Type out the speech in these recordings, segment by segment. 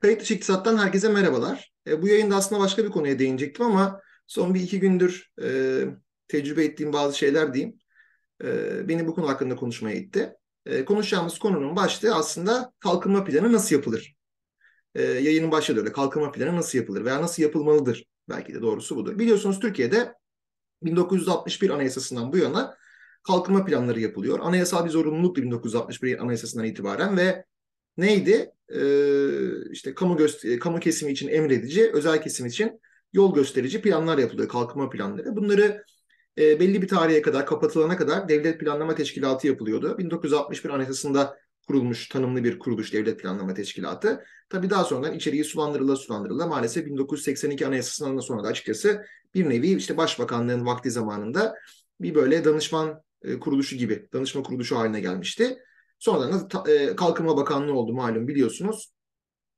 Kayıt dışı iktisattan herkese merhabalar. E, bu yayında aslında başka bir konuya değinecektim ama son bir iki gündür e, tecrübe ettiğim bazı şeyler diyeyim. E, beni bu konu hakkında konuşmaya itti. E, konuşacağımız konunun başlığı aslında kalkınma planı nasıl yapılır? E, yayının başlığı öyle. Kalkınma planı nasıl yapılır veya nasıl yapılmalıdır? Belki de doğrusu budur. Biliyorsunuz Türkiye'de 1961 Anayasası'ndan bu yana kalkınma planları yapılıyor. Anayasal bir zorunluluktu 1961 Anayasası'ndan itibaren ve neydi? Ee, işte kamu göster kamu kesimi için emredici, özel kesim için yol gösterici planlar yapılıyor, kalkınma planları. Bunları e, belli bir tarihe kadar, kapatılana kadar Devlet Planlama Teşkilatı yapılıyordu. 1961 Anayasası'nda kurulmuş, tanımlı bir kuruluş Devlet Planlama Teşkilatı. Tabii daha sonradan içeriği sulandırıla sulandırıla maalesef 1982 Anayasası'ndan sonra da açıkçası bir nevi işte Başbakanlığın vakti zamanında bir böyle danışman e, kuruluşu gibi, danışma kuruluşu haline gelmişti. Sonradan da e, Kalkınma Bakanlığı oldu malum biliyorsunuz.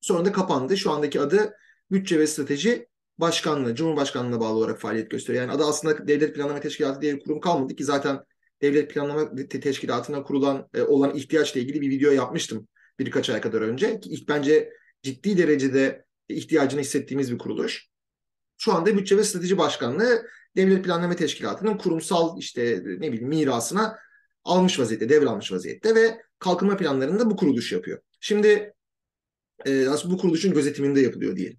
Sonra da kapandı. Şu andaki adı Bütçe ve Strateji Başkanlığı, Cumhurbaşkanlığına bağlı olarak faaliyet gösteriyor. Yani adı aslında Devlet Planlama Teşkilatı diye bir kurum kalmadı ki zaten Devlet Planlama Teşkilatı'na kurulan e, olan ihtiyaçla ilgili bir video yapmıştım birkaç ay kadar önce. İlk bence ciddi derecede ihtiyacını hissettiğimiz bir kuruluş. Şu anda Bütçe ve Strateji Başkanlığı Devlet Planlama Teşkilatı'nın kurumsal işte ne bileyim mirasına almış vaziyette, devralmış vaziyette ve kalkınma planlarını da bu kuruluş yapıyor. Şimdi e, aslında bu kuruluşun gözetiminde yapılıyor diyelim.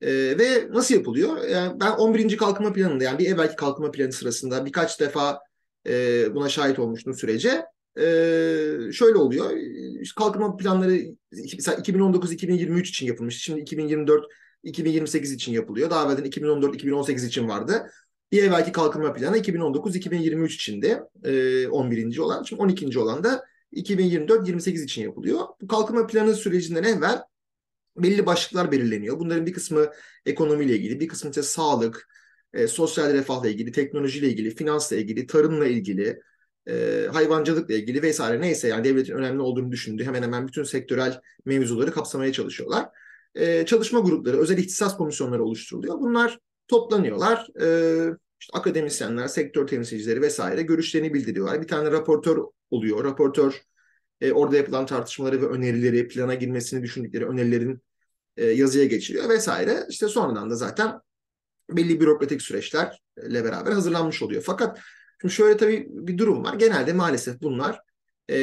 E, ve nasıl yapılıyor? Yani ben 11. kalkınma planında yani bir evvelki kalkınma planı sırasında birkaç defa e, buna şahit olmuştum sürece. E, şöyle oluyor. Kalkınma planları 2019-2023 için yapılmış. Şimdi 2024 2028 için yapılıyor. Daha evvelden 2014-2018 için vardı. Bir evvelki kalkınma planı 2019-2023 içinde e, 11. olan. Şimdi 12. olan da 2024-28 için yapılıyor. Bu kalkınma planı sürecinden evvel belli başlıklar belirleniyor. Bunların bir kısmı ekonomiyle ilgili, bir kısmı ise sağlık, e, sosyal refahla ilgili, teknolojiyle ilgili, finansla ilgili, tarımla ilgili, e, hayvancılıkla ilgili vesaire neyse yani devletin önemli olduğunu düşündüğü hemen hemen bütün sektörel mevzuları kapsamaya çalışıyorlar. E, çalışma grupları, özel ihtisas komisyonları oluşturuluyor. Bunlar toplanıyorlar. E, işte akademisyenler, sektör temsilcileri vesaire görüşlerini bildiriyorlar. Bir tane raportör oluyor. Raportör e, orada yapılan tartışmaları ve önerileri, plana girmesini düşündükleri önerilerin e, yazıya geçiriyor vesaire. İşte sonradan da zaten belli bürokratik süreçlerle beraber hazırlanmış oluyor. Fakat şimdi şöyle tabii bir durum var. Genelde maalesef bunlar e,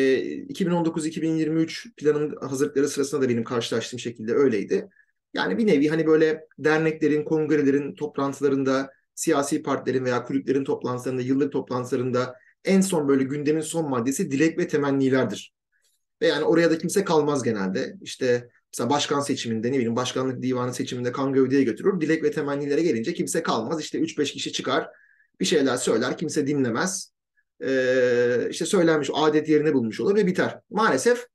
2019-2023 planın hazırlıkları sırasında da benim karşılaştığım şekilde öyleydi. Yani bir nevi hani böyle derneklerin, kongrelerin toplantılarında, siyasi partilerin veya kulüplerin toplantılarında, yıllık toplantılarında en son böyle gündemin son maddesi dilek ve temennilerdir. Ve yani oraya da kimse kalmaz genelde. İşte mesela başkan seçiminde ne bileyim başkanlık divanı seçiminde kan gövdeye götürür. Dilek ve temennilere gelince kimse kalmaz. İşte 3-5 kişi çıkar bir şeyler söyler. Kimse dinlemez. Ee, işte söylenmiş adet yerine bulmuş olur ve biter. Maalesef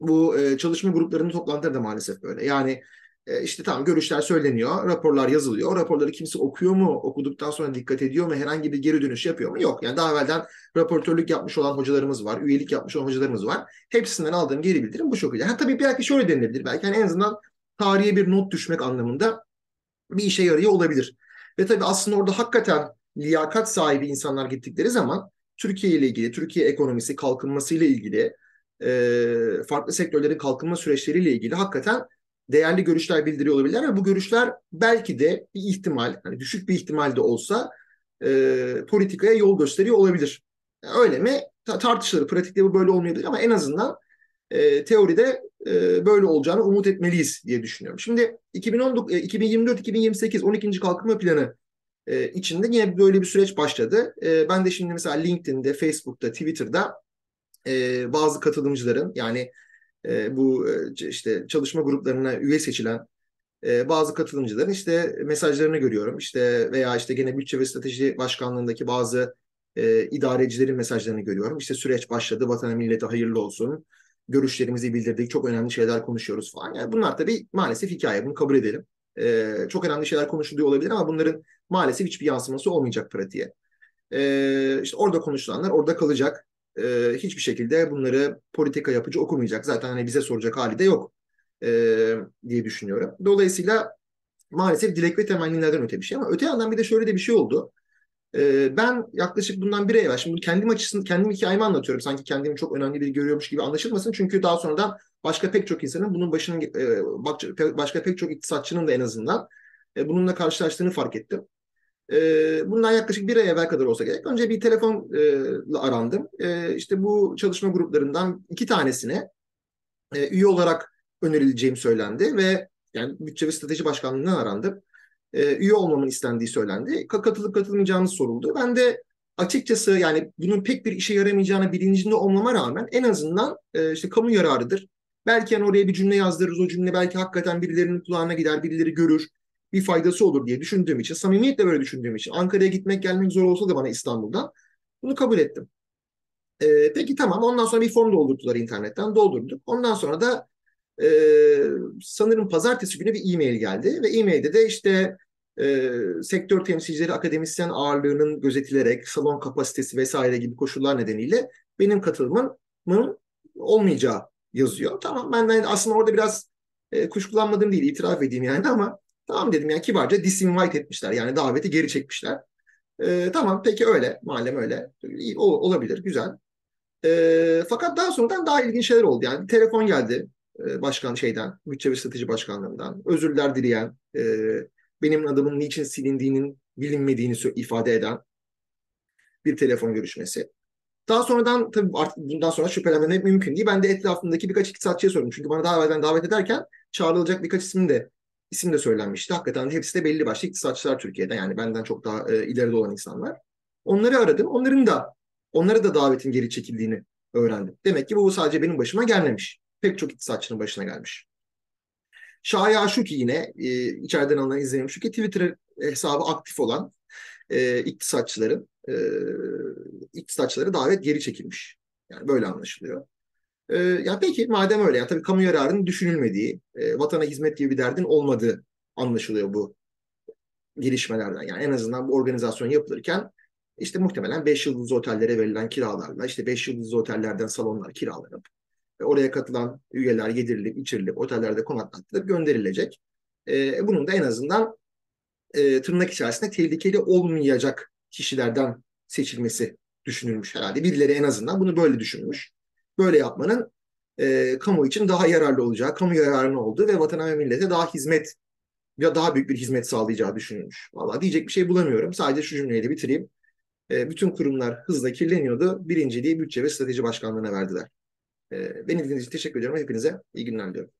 bu e, çalışma gruplarının toplantıları da maalesef böyle. Yani e, işte tamam görüşler söyleniyor, raporlar yazılıyor. Raporları kimse okuyor mu? Okuduktan sonra dikkat ediyor mu? Herhangi bir geri dönüş yapıyor mu? Yok. Yani daha evvelden raportörlük yapmış olan hocalarımız var, üyelik yapmış olan hocalarımız var. Hepsinden aldığım geri bildirim bu şekilde. Ha, tabii belki şöyle denilebilir. Belki hani en azından tarihe bir not düşmek anlamında bir işe yarıyor olabilir. Ve tabii aslında orada hakikaten liyakat sahibi insanlar gittikleri zaman Türkiye ile ilgili, Türkiye ekonomisi kalkınması ile ilgili, e, farklı sektörlerin kalkınma süreçleriyle ilgili hakikaten değerli görüşler bildiriyor olabilirler ve bu görüşler belki de bir ihtimal, hani düşük bir ihtimal de olsa e, politikaya yol gösteriyor olabilir. öyle mi? Ta- tartışılır. Pratikte bu böyle olmayabilir ama en azından e, teoride e, böyle olacağını umut etmeliyiz diye düşünüyorum. Şimdi 2019, 2024-2028 12. Kalkınma Planı e, içinde yine böyle bir süreç başladı. E, ben de şimdi mesela LinkedIn'de, Facebook'ta, Twitter'da e, bazı katılımcıların yani e, bu e, işte çalışma gruplarına üye seçilen e, bazı katılımcıların işte mesajlarını görüyorum. İşte veya işte gene bütçe ve strateji başkanlığındaki bazı e, idarecilerin mesajlarını görüyorum. İşte süreç başladı, vatana millete hayırlı olsun. Görüşlerimizi bildirdik, çok önemli şeyler konuşuyoruz falan. Yani bunlar tabii maalesef hikaye, bunu kabul edelim. E, çok önemli şeyler konuşuluyor olabilir ama bunların maalesef hiçbir yansıması olmayacak pratiğe. E, işte orada konuşulanlar orada kalacak e, hiçbir şekilde bunları politika yapıcı okumayacak. Zaten hani bize soracak hali de yok e, diye düşünüyorum. Dolayısıyla maalesef dilek ve temennilerden öte bir şey ama öte yandan bir de şöyle de bir şey oldu. E, ben yaklaşık bundan bir ay evvel, şimdi kendim açısından, kendim hikayemi anlatıyorum. Sanki kendimi çok önemli biri görüyormuş gibi anlaşılmasın. Çünkü daha sonradan başka pek çok insanın bunun başının e, başka pek çok iktisatçının da en azından e, bununla karşılaştığını fark ettim. E, bundan yaklaşık bir ay evvel kadar olsa gerek. Önce bir telefonla arandım. İşte bu çalışma gruplarından iki tanesine üye olarak önerileceğim söylendi ve yani bütçe ve strateji başkanlığından arandım. Üye olmamın istendiği söylendi. Katılıp katılmayacağımız soruldu. Ben de açıkçası yani bunun pek bir işe yaramayacağına bilincinde olmama rağmen en azından işte kamu yararıdır. Belki yani oraya bir cümle yazdırırız. O cümle belki hakikaten birilerinin kulağına gider, birileri görür bir faydası olur diye düşündüğüm için, samimiyetle böyle düşündüğüm için, Ankara'ya gitmek gelmek zor olsa da bana İstanbul'dan bunu kabul ettim. Ee, peki tamam ondan sonra bir form doldurdular internetten doldurduk. Ondan sonra da e, sanırım pazartesi günü bir e-mail geldi ve e-mailde de işte e, sektör temsilcileri akademisyen ağırlığının gözetilerek salon kapasitesi vesaire gibi koşullar nedeniyle benim katılımımın olmayacağı yazıyor. Tamam ben de aslında orada biraz e, kuşkulanmadım değil itiraf edeyim yani ama Tamam dedim yani kibarca disinvite etmişler. Yani daveti geri çekmişler. E, tamam peki öyle. Malum öyle. İyi, o, olabilir. Güzel. E, fakat daha sonradan daha ilginç şeyler oldu. Yani telefon geldi e, başkan şeyden, bütçe ve strateji başkanlığından. Özürler dileyen, e, benim adımın niçin silindiğinin bilinmediğini ifade eden bir telefon görüşmesi. Daha sonradan tabii artık bundan sonra şüphelenmemek mümkün değil. Ben de etrafımdaki birkaç iktisatçıya sordum. Çünkü bana daha evvelden davet ederken çağrılacak birkaç ismin de isim de söylenmişti. Hakikaten hepsi de belli başlı iktisatçılar Türkiye'de. Yani benden çok daha e, ileride olan insanlar. Onları aradım. Onların da onlara da davetin geri çekildiğini öğrendim. Demek ki bu sadece benim başıma gelmemiş. Pek çok iktisatçının başına gelmiş. Şaya şu ki yine e, içeriden alınan izlenim şu ki Twitter hesabı aktif olan e, iktisatçıların e, iktisatçıları davet geri çekilmiş. Yani böyle anlaşılıyor. E, ya peki madem öyle ya tabii kamu yararının düşünülmediği, e, vatana hizmet gibi bir derdin olmadığı anlaşılıyor bu gelişmelerden. Yani en azından bu organizasyon yapılırken işte muhtemelen 5 yıldızlı otellere verilen kiralarla işte 5 yıldızlı otellerden salonlar kiralanıp ve oraya katılan üyeler yedirilip içirilip otellerde konaklattırıp gönderilecek. E, bunun da en azından e, tırnak içerisinde tehlikeli olmayacak kişilerden seçilmesi düşünülmüş herhalde. Birileri en azından bunu böyle düşünmüş böyle yapmanın e, kamu için daha yararlı olacağı, kamu yararına olduğu ve vatana ve millete daha hizmet ya daha büyük bir hizmet sağlayacağı düşünülmüş. Valla diyecek bir şey bulamıyorum. Sadece şu cümleyle bitireyim. E, bütün kurumlar hızla kirleniyordu. Birinciliği bütçe ve strateji başkanlığına verdiler. E, beni dinlediğiniz için teşekkür ediyorum. Hepinize iyi günler diliyorum.